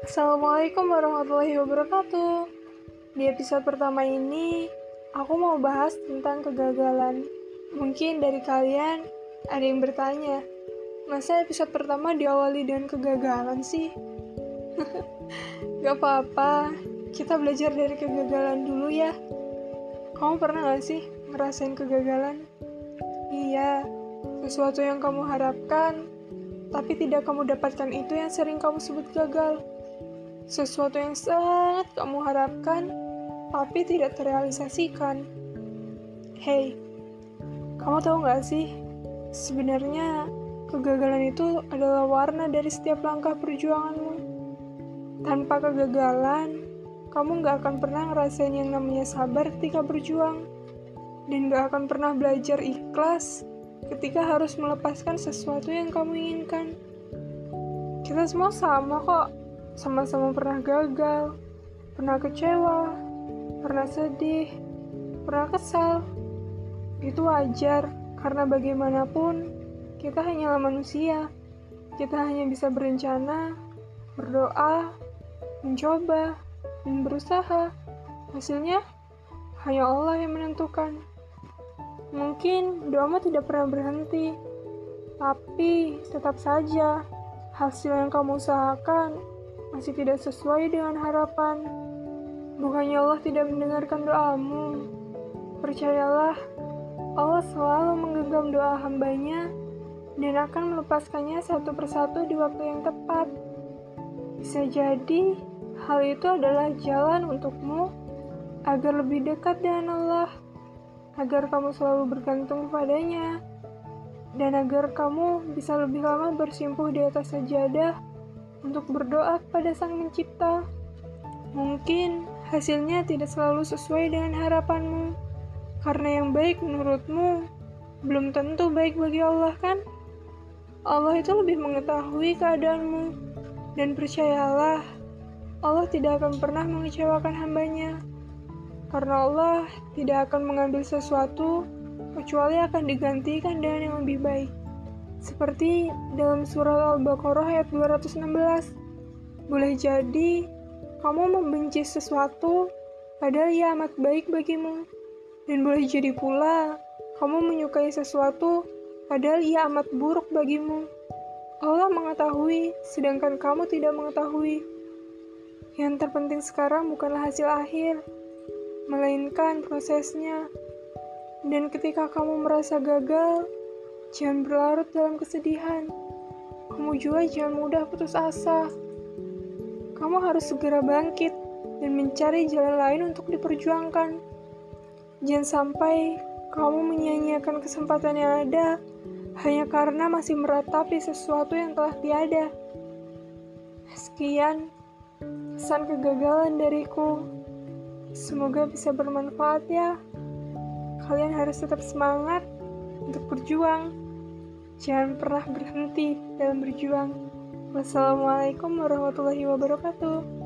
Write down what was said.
Assalamualaikum warahmatullahi wabarakatuh. Di episode pertama ini, aku mau bahas tentang kegagalan. Mungkin dari kalian ada yang bertanya, masa episode pertama diawali dengan kegagalan sih? gak apa-apa, kita belajar dari kegagalan dulu ya. Kamu pernah gak sih ngerasain kegagalan? Iya, sesuatu yang kamu harapkan, tapi tidak kamu dapatkan itu yang sering kamu sebut gagal. Sesuatu yang sangat kamu harapkan, tapi tidak terrealisasikan. Hey, kamu tahu nggak sih, sebenarnya kegagalan itu adalah warna dari setiap langkah perjuanganmu. Tanpa kegagalan, kamu nggak akan pernah ngerasain yang namanya sabar ketika berjuang, dan nggak akan pernah belajar ikhlas ketika harus melepaskan sesuatu yang kamu inginkan. Kita semua sama kok, sama-sama pernah gagal, pernah kecewa, pernah sedih, pernah kesal. Itu wajar, karena bagaimanapun kita hanyalah manusia. Kita hanya bisa berencana, berdoa, mencoba, dan berusaha. Hasilnya hanya Allah yang menentukan. Mungkin doamu tidak pernah berhenti, tapi tetap saja hasil yang kamu usahakan masih tidak sesuai dengan harapan. Bukannya Allah tidak mendengarkan doamu. Percayalah, Allah selalu menggenggam doa hambanya dan akan melepaskannya satu persatu di waktu yang tepat. Bisa jadi, hal itu adalah jalan untukmu agar lebih dekat dengan Allah, agar kamu selalu bergantung kepadanya, dan agar kamu bisa lebih lama bersimpuh di atas sajadah untuk berdoa kepada Sang Mencipta. Mungkin hasilnya tidak selalu sesuai dengan harapanmu, karena yang baik menurutmu belum tentu baik bagi Allah, kan? Allah itu lebih mengetahui keadaanmu, dan percayalah, Allah tidak akan pernah mengecewakan hambanya, karena Allah tidak akan mengambil sesuatu kecuali akan digantikan dengan yang lebih baik. Seperti dalam surat Al-Baqarah ayat 216. Boleh jadi kamu membenci sesuatu padahal ia amat baik bagimu. Dan boleh jadi pula kamu menyukai sesuatu padahal ia amat buruk bagimu. Allah mengetahui sedangkan kamu tidak mengetahui. Yang terpenting sekarang bukanlah hasil akhir, melainkan prosesnya. Dan ketika kamu merasa gagal, Jangan berlarut dalam kesedihan. Kamu juga jangan mudah putus asa. Kamu harus segera bangkit dan mencari jalan lain untuk diperjuangkan. Jangan sampai kamu menyia-nyiakan kesempatan yang ada hanya karena masih meratapi sesuatu yang telah tiada. Sekian pesan kegagalan dariku. Semoga bisa bermanfaat ya. Kalian harus tetap semangat untuk berjuang. Jangan pernah berhenti dalam berjuang. Wassalamualaikum warahmatullahi wabarakatuh.